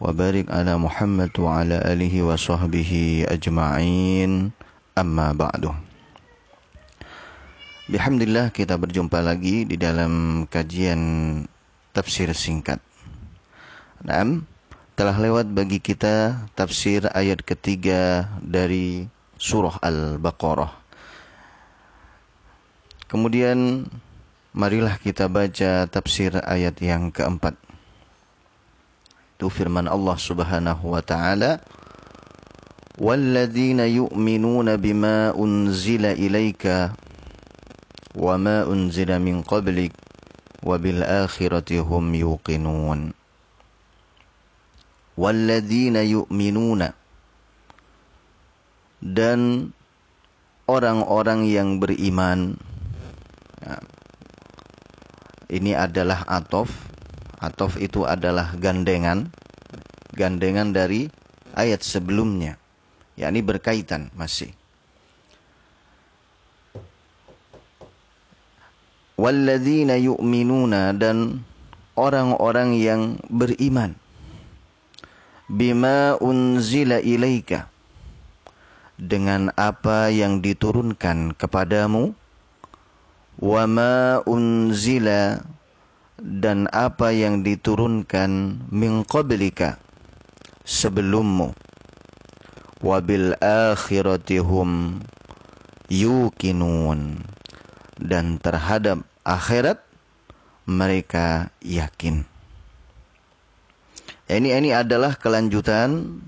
وبارك على محمد وعلى آله وصحبه أجمعين أما بعد Alhamdulillah kita berjumpa lagi di dalam kajian tafsir singkat. Nah, telah lewat bagi kita tafsir ayat ketiga dari surah Al-Baqarah. Kemudian marilah kita baca tafsir ayat yang keempat. Itu firman Allah Subhanahu wa taala, "Walladzina yu'minuna bima unzila ilaika wa unzila min qablik wa akhirati hum yuqinun." Walladzina yu'minuna dan orang-orang yang beriman ya, ini adalah atof Atof itu adalah gandengan, gandengan dari ayat sebelumnya. yakni berkaitan masih. Walladzina yu'minuna dan orang-orang yang beriman bima unzila ilaika dengan apa yang diturunkan kepadamu wa ma unzila dan apa yang diturunkan min qablika sebelummu wabil akhiratihum yukinun dan terhadap akhirat mereka yakin. Ini ini adalah kelanjutan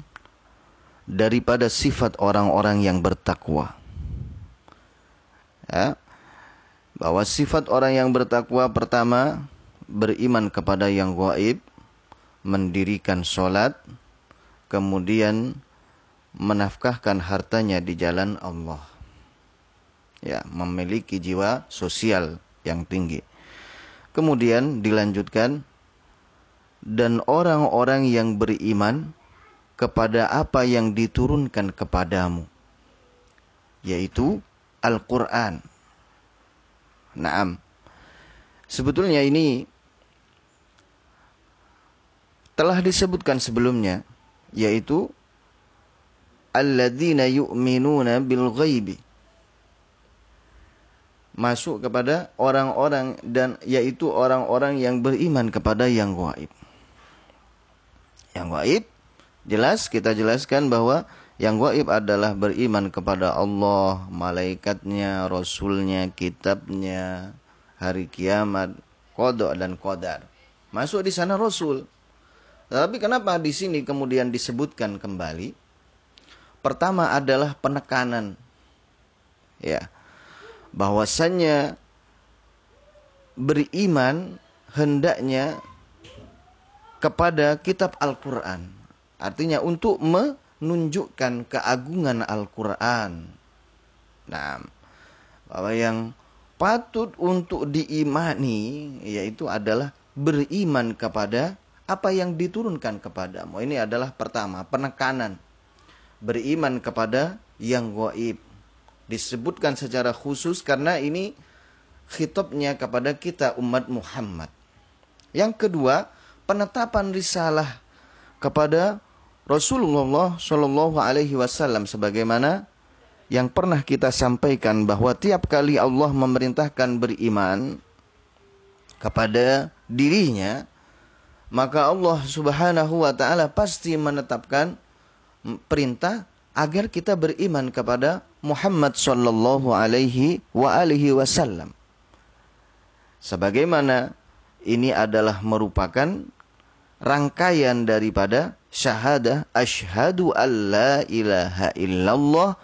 daripada sifat orang-orang yang bertakwa. Ya. Bahwa sifat orang yang bertakwa pertama beriman kepada yang gaib, mendirikan sholat, kemudian menafkahkan hartanya di jalan Allah. Ya, memiliki jiwa sosial yang tinggi. Kemudian dilanjutkan dan orang-orang yang beriman kepada apa yang diturunkan kepadamu yaitu Al-Qur'an. Naam. Sebetulnya ini telah disebutkan sebelumnya yaitu alladzina yu'minuna bil ghaibi masuk kepada orang-orang dan yaitu orang-orang yang beriman kepada yang gaib. Yang gaib jelas kita jelaskan bahwa yang gaib adalah beriman kepada Allah, malaikatnya, rasulnya, kitabnya, hari kiamat, kodok dan kodar. Masuk di sana rasul. Tapi kenapa di sini kemudian disebutkan kembali? Pertama adalah penekanan. Ya. Bahwasannya beriman hendaknya kepada kitab Al-Qur'an. Artinya untuk menunjukkan keagungan Al-Qur'an. Nah, bahwa yang patut untuk diimani yaitu adalah beriman kepada apa yang diturunkan kepadamu. Ini adalah pertama, penekanan. Beriman kepada yang gaib. Disebutkan secara khusus karena ini khitabnya kepada kita umat Muhammad. Yang kedua, penetapan risalah kepada Rasulullah Shallallahu Alaihi Wasallam sebagaimana yang pernah kita sampaikan bahwa tiap kali Allah memerintahkan beriman kepada dirinya, maka Allah Subhanahu wa taala pasti menetapkan perintah agar kita beriman kepada Muhammad sallallahu alaihi wa alihi wasallam. Sebagaimana ini adalah merupakan rangkaian daripada syahadah asyhadu alla ilaha illallah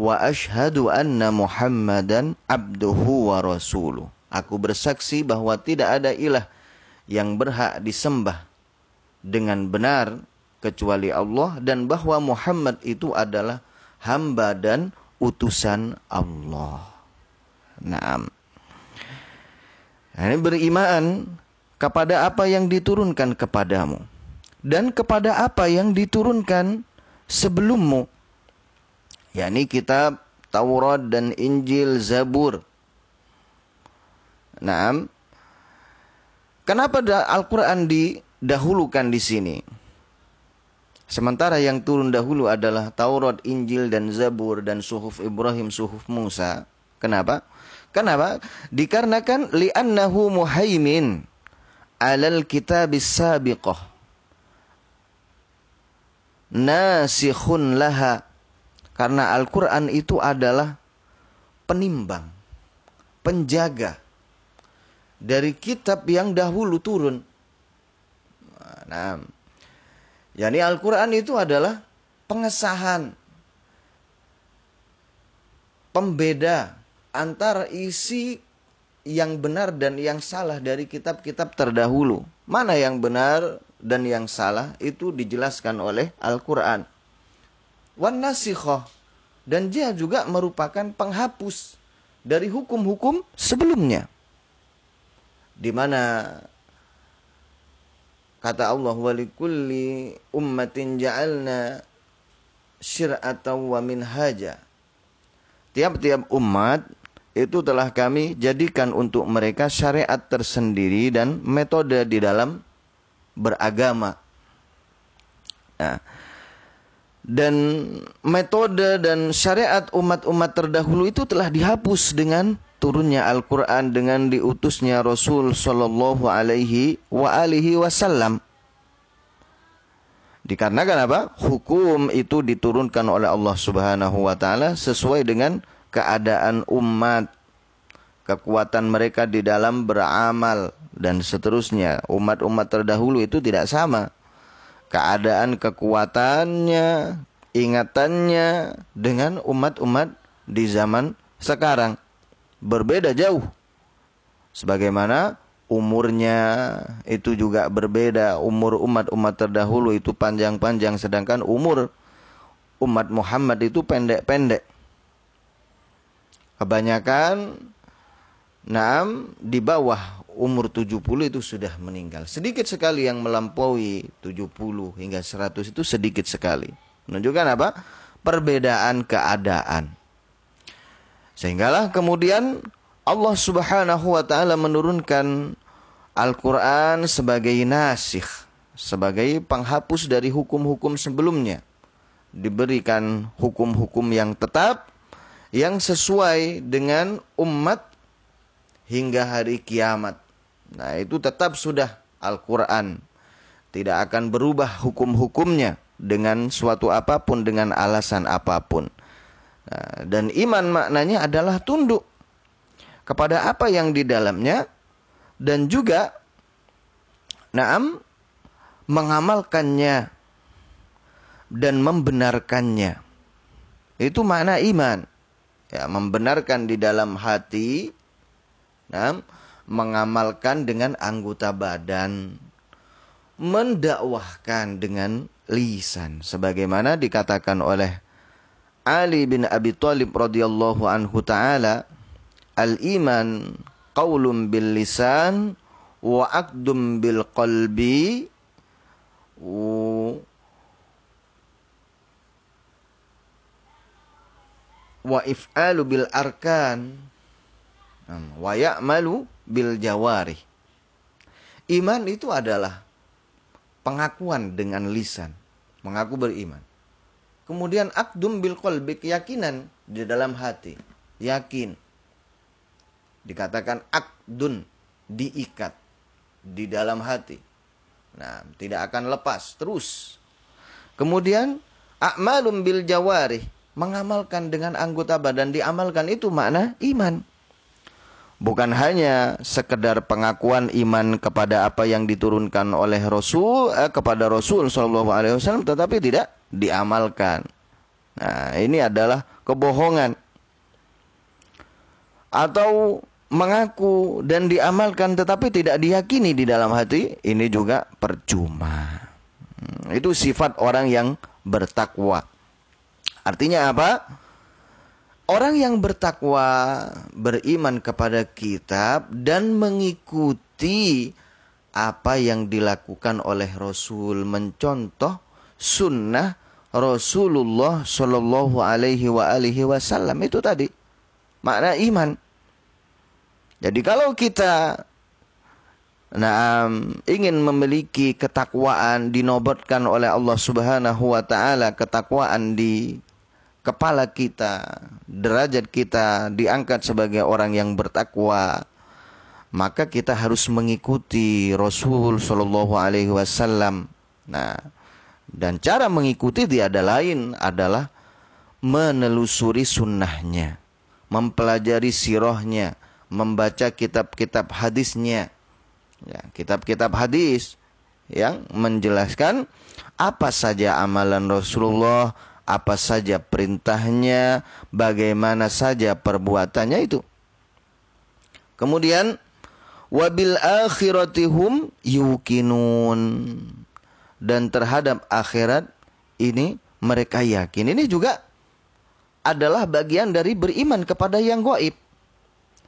wa asyhadu anna Muhammadan abduhu wa rasuluh. Aku bersaksi bahwa tidak ada ilah yang berhak disembah dengan benar kecuali Allah dan bahwa Muhammad itu adalah hamba dan utusan Allah. Naam. Ini beriman kepada apa yang diturunkan kepadamu dan kepada apa yang diturunkan sebelummu. yakni kitab Taurat dan Injil, Zabur. Naam. Kenapa Al-Quran didahulukan di sini? Sementara yang turun dahulu adalah Taurat, Injil, dan Zabur, dan Suhuf Ibrahim, Suhuf Musa. Kenapa? Kenapa? Dikarenakan li'annahu muhaimin alal kitabis sabiqah. Nasikhun laha. Karena Al-Quran itu adalah penimbang, penjaga dari kitab yang dahulu turun. Nah, Yani Al-Quran itu adalah pengesahan, pembeda antara isi yang benar dan yang salah dari kitab-kitab terdahulu. Mana yang benar dan yang salah itu dijelaskan oleh Al-Quran. Dan dia juga merupakan penghapus dari hukum-hukum sebelumnya. Di mana Kata Allah, "Walikulli ummatin ja'alna syir'atan wa minhaja." Tiap-tiap umat itu telah kami jadikan untuk mereka syariat tersendiri dan metode di dalam beragama. Nah, dan metode dan syariat umat-umat terdahulu itu telah dihapus dengan turunnya Al-Quran dengan diutusnya Rasul Sallallahu Alaihi wa alihi Wasallam. Dikarenakan apa? Hukum itu diturunkan oleh Allah Subhanahu wa taala sesuai dengan keadaan umat, kekuatan mereka di dalam beramal dan seterusnya. Umat-umat terdahulu itu tidak sama. Keadaan kekuatannya, ingatannya dengan umat-umat di zaman sekarang berbeda jauh. Sebagaimana umurnya itu juga berbeda. Umur umat-umat terdahulu itu panjang-panjang sedangkan umur umat Muhammad itu pendek-pendek. Kebanyakan Naam di bawah umur 70 itu sudah meninggal. Sedikit sekali yang melampaui 70 hingga 100 itu sedikit sekali. Menunjukkan apa? Perbedaan keadaan. Sehinggalah kemudian Allah Subhanahu wa taala menurunkan Al-Qur'an sebagai nasikh, sebagai penghapus dari hukum-hukum sebelumnya. Diberikan hukum-hukum yang tetap yang sesuai dengan umat hingga hari kiamat. Nah, itu tetap sudah Al-Qur'an. Tidak akan berubah hukum-hukumnya dengan suatu apa pun dengan alasan apa pun. Nah, dan iman maknanya adalah tunduk kepada apa yang di dalamnya dan juga naam mengamalkannya dan membenarkannya. Itu makna iman. Ya, membenarkan di dalam hati, naam, mengamalkan dengan anggota badan, mendakwahkan dengan lisan sebagaimana dikatakan oleh Ali bin Abi Thalib radhiyallahu anhu taala al-iman qaulun bil lisan wa aqdum bil qalbi wa if'alu bil arkan wa ya'malu bil jawari iman itu adalah pengakuan dengan lisan mengaku beriman Kemudian akdum bil qalbi keyakinan di dalam hati. Yakin. Dikatakan akdun diikat di dalam hati. Nah, tidak akan lepas terus. Kemudian akmalum bil jawari mengamalkan dengan anggota badan diamalkan itu makna iman. Bukan hanya sekedar pengakuan iman kepada apa yang diturunkan oleh Rasul eh, kepada Rasul Shallallahu Alaihi Wasallam, tetapi tidak diamalkan. Nah, ini adalah kebohongan. Atau mengaku dan diamalkan tetapi tidak diyakini di dalam hati, ini juga percuma. Hmm, itu sifat orang yang bertakwa. Artinya apa? Orang yang bertakwa, beriman kepada kitab dan mengikuti apa yang dilakukan oleh Rasul, mencontoh sunnah Rasulullah Shallallahu Alaihi Wasallam itu tadi makna iman. Jadi kalau kita nah, ingin memiliki ketakwaan dinobatkan oleh Allah Subhanahu wa taala ketakwaan di kepala kita, derajat kita diangkat sebagai orang yang bertakwa, maka kita harus mengikuti Rasul Shallallahu Alaihi Wasallam. Nah, dan cara mengikuti tiada lain adalah menelusuri sunnahnya, mempelajari sirohnya, membaca kitab-kitab hadisnya, ya, kitab-kitab hadis yang menjelaskan apa saja amalan Rasulullah, apa saja perintahnya, bagaimana saja perbuatannya itu. Kemudian wabil akhiratihum yukinun dan terhadap akhirat ini mereka yakin. Ini juga adalah bagian dari beriman kepada yang gaib.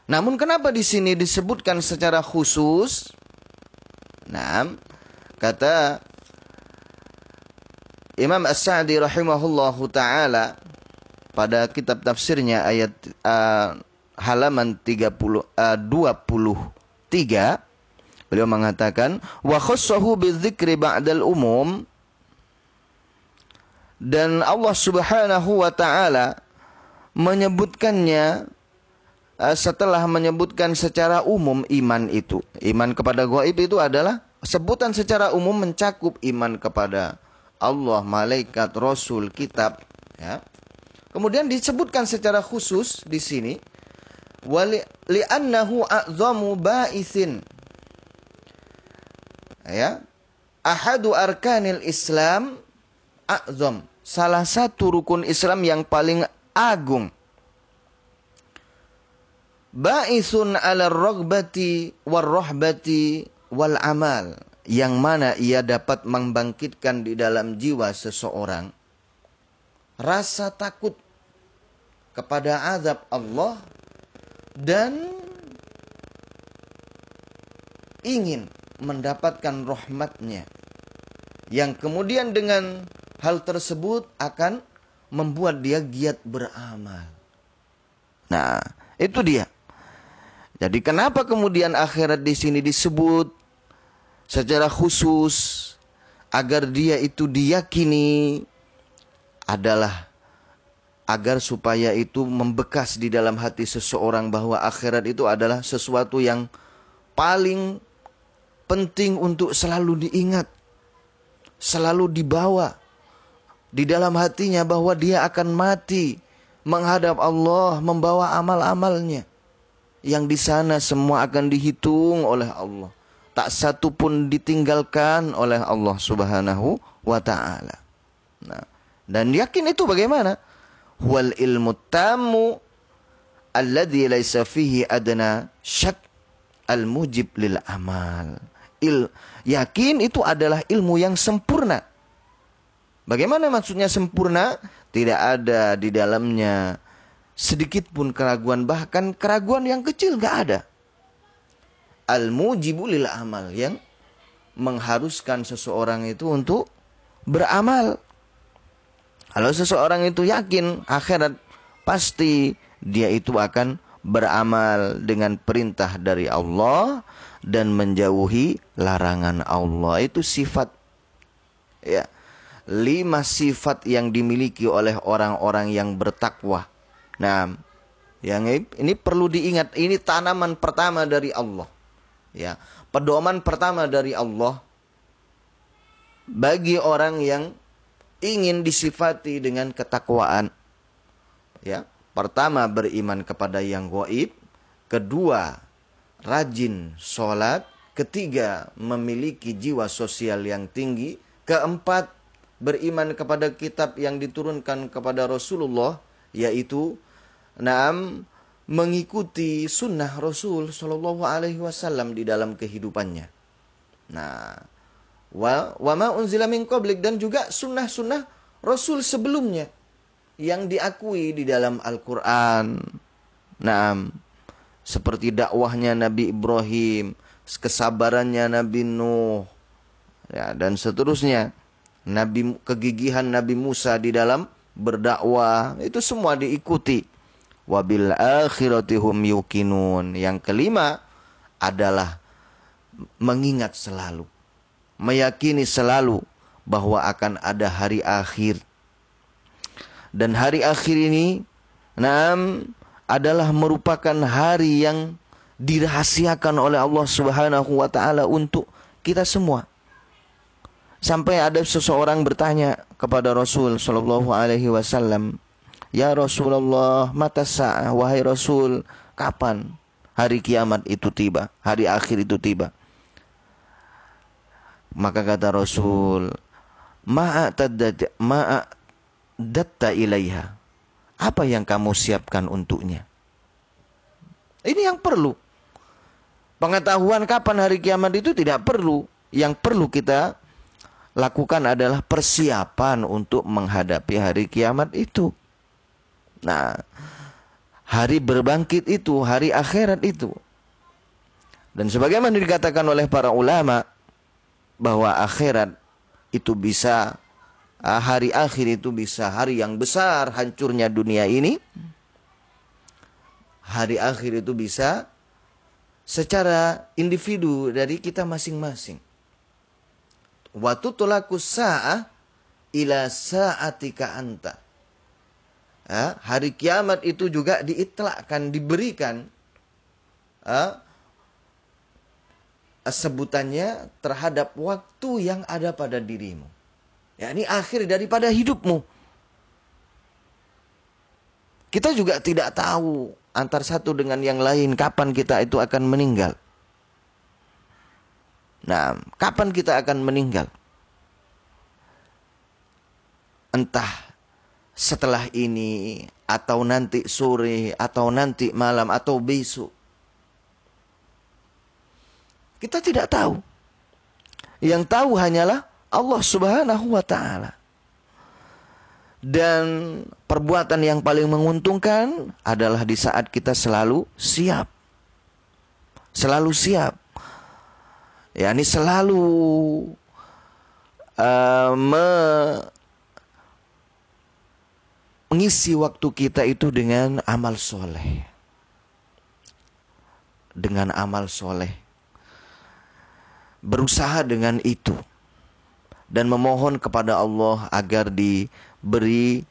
Namun kenapa di sini disebutkan secara khusus? Nah, kata Imam As-Sa'di rahimahullahu taala pada kitab tafsirnya ayat uh, halaman 30 uh, 23 beliau mengatakan wa khassahu bidzikri ba'dal umum dan Allah Subhanahu wa taala menyebutkannya uh, setelah menyebutkan secara umum iman itu. Iman kepada gaib itu adalah sebutan secara umum mencakup iman kepada Allah, malaikat, rasul, kitab, ya. Kemudian disebutkan secara khusus di sini wali li'annahu a'zamu ba'isin. Ya. Ahadu arkanil Islam a'zam. Salah satu rukun Islam yang paling agung. Ba'isun ala ragbati war rahbati wal amal yang mana ia dapat membangkitkan di dalam jiwa seseorang rasa takut kepada azab Allah dan ingin mendapatkan rahmatnya yang kemudian dengan hal tersebut akan membuat dia giat beramal. Nah, itu dia. Jadi kenapa kemudian akhirat di sini disebut secara khusus agar dia itu diyakini adalah agar supaya itu membekas di dalam hati seseorang bahwa akhirat itu adalah sesuatu yang paling penting untuk selalu diingat, selalu dibawa di dalam hatinya bahwa dia akan mati menghadap Allah membawa amal-amalnya yang di sana semua akan dihitung oleh Allah tak satu pun ditinggalkan oleh Allah Subhanahu wa taala. Nah, dan yakin itu bagaimana? Wal ilmu tamu alladhi laisa fihi adna syak al mujib lil amal. Il, yakin itu adalah ilmu yang sempurna. Bagaimana maksudnya sempurna? Tidak ada di dalamnya sedikit pun keraguan, bahkan keraguan yang kecil nggak ada al-mujibu lil amal yang mengharuskan seseorang itu untuk beramal. Kalau seseorang itu yakin akhirat pasti dia itu akan beramal dengan perintah dari Allah dan menjauhi larangan Allah. Itu sifat ya. Lima sifat yang dimiliki oleh orang-orang yang bertakwa. Nah, yang ini perlu diingat, ini tanaman pertama dari Allah. Ya, pedoman pertama dari Allah bagi orang yang ingin disifati dengan ketakwaan. Ya, pertama beriman kepada yang goib, kedua rajin sholat, ketiga memiliki jiwa sosial yang tinggi, keempat beriman kepada kitab yang diturunkan kepada Rasulullah, yaitu enam mengikuti sunnah Rasul Shallallahu Alaihi Wasallam di dalam kehidupannya. Nah, Wa wa ma unzila min qablik dan juga sunnah-sunnah Rasul sebelumnya yang diakui di dalam Al-Qur'an. Naam. Seperti dakwahnya Nabi Ibrahim, kesabarannya Nabi Nuh, ya, dan seterusnya. Nabi kegigihan Nabi Musa di dalam berdakwah itu semua diikuti. Wabil akhirati hum yukinun. Yang kelima adalah mengingat selalu, meyakini selalu bahwa akan ada hari akhir. Dan hari akhir ini, nam adalah merupakan hari yang dirahasiakan oleh Allah Subhanahu wa taala untuk kita semua. Sampai ada seseorang bertanya kepada Rasul Shallallahu Alaihi Wasallam, Ya Rasulullah, mata sah, wahai Rasul, kapan hari kiamat itu tiba, hari akhir itu tiba? Maka kata Rasul, Ma'a datta ilaiha. Apa yang kamu siapkan untuknya? Ini yang perlu. Pengetahuan kapan hari kiamat itu tidak perlu. Yang perlu kita lakukan adalah persiapan untuk menghadapi hari kiamat itu. Nah, hari berbangkit itu, hari akhirat itu. Dan sebagaimana dikatakan oleh para ulama bahwa akhirat itu bisa hari akhir itu bisa hari yang besar hancurnya dunia ini. Hari akhir itu bisa secara individu dari kita masing-masing wa tutlaku sa'ah ila sa'atika anta. Ya, hari kiamat itu juga diitlakkan, diberikan ya, sebutannya terhadap waktu yang ada pada dirimu. Ya, ini akhir daripada hidupmu. Kita juga tidak tahu antar satu dengan yang lain kapan kita itu akan meninggal. Nah, kapan kita akan meninggal? Entah setelah ini atau nanti sore atau nanti malam atau besok. Kita tidak tahu. Yang tahu hanyalah Allah Subhanahu wa taala. Dan perbuatan yang paling menguntungkan adalah di saat kita selalu siap. Selalu siap ya ini selalu uh, me mengisi waktu kita itu dengan amal soleh. Dengan amal soleh. Berusaha dengan itu. Dan memohon kepada Allah agar diberi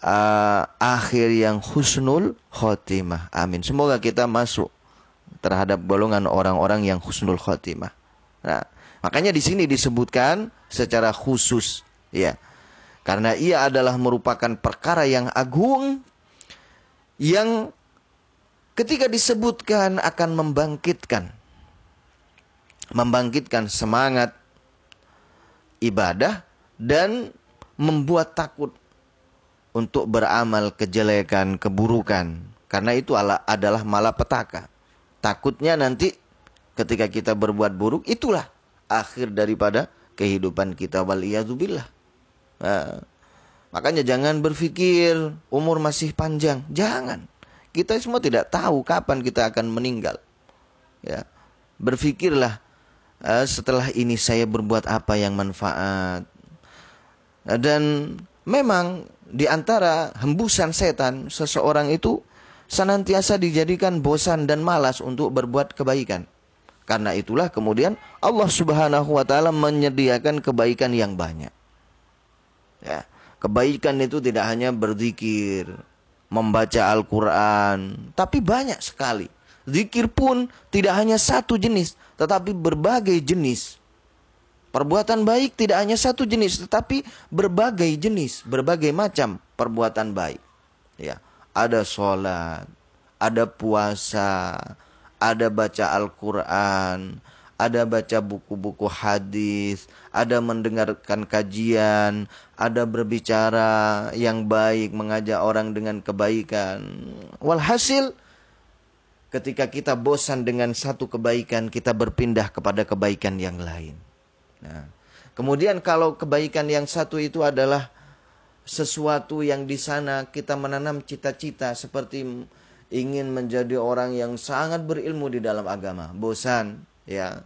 uh, akhir yang husnul khotimah. Amin. Semoga kita masuk terhadap golongan orang-orang yang husnul khotimah. Nah, makanya di sini disebutkan secara khusus, ya. Karena ia adalah merupakan perkara yang agung yang ketika disebutkan akan membangkitkan membangkitkan semangat ibadah dan membuat takut untuk beramal kejelekan, keburukan. Karena itu adalah malapetaka. Takutnya nanti ketika kita berbuat buruk itulah akhir daripada kehidupan kita. Wal nah, makanya jangan berpikir umur masih panjang. Jangan. Kita semua tidak tahu kapan kita akan meninggal. Ya berpikirlah uh, setelah ini saya berbuat apa yang manfaat dan memang di antara hembusan setan seseorang itu senantiasa dijadikan bosan dan malas untuk berbuat kebaikan. Karena itulah kemudian Allah Subhanahu wa taala menyediakan kebaikan yang banyak. Ya, kebaikan itu tidak hanya berzikir, membaca Al-Qur'an, tapi banyak sekali. Zikir pun tidak hanya satu jenis, tetapi berbagai jenis. Perbuatan baik tidak hanya satu jenis, tetapi berbagai jenis, berbagai macam perbuatan baik. Ya, ada sholat, ada puasa, ada baca Al-Quran, ada baca buku-buku hadis, ada mendengarkan kajian, ada berbicara yang baik, mengajak orang dengan kebaikan. Walhasil, ketika kita bosan dengan satu kebaikan, kita berpindah kepada kebaikan yang lain. Nah, Kemudian kalau kebaikan yang satu itu adalah sesuatu yang di sana kita menanam cita-cita seperti ingin menjadi orang yang sangat berilmu di dalam agama, bosan ya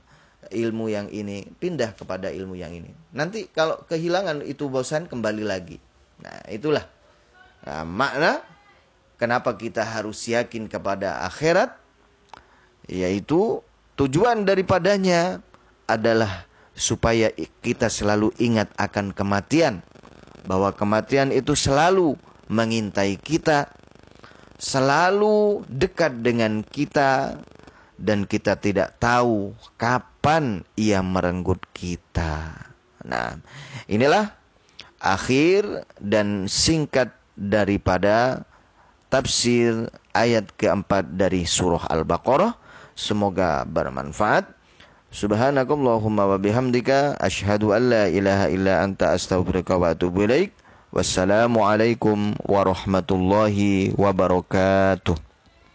ilmu yang ini, pindah kepada ilmu yang ini. Nanti kalau kehilangan itu bosan kembali lagi. Nah, itulah nah, makna kenapa kita harus yakin kepada akhirat yaitu tujuan daripadanya adalah supaya kita selalu ingat akan kematian bahwa kematian itu selalu mengintai kita selalu dekat dengan kita dan kita tidak tahu kapan ia merenggut kita. Nah, inilah akhir dan singkat daripada tafsir ayat keempat dari surah Al-Baqarah. Semoga bermanfaat. Subhanakallahumma wa bihamdika asyhadu an la ilaha illa anta astaghfiruka wa atubu ilaik. Wassalamualaikum warahmatullahi wabarakatuh.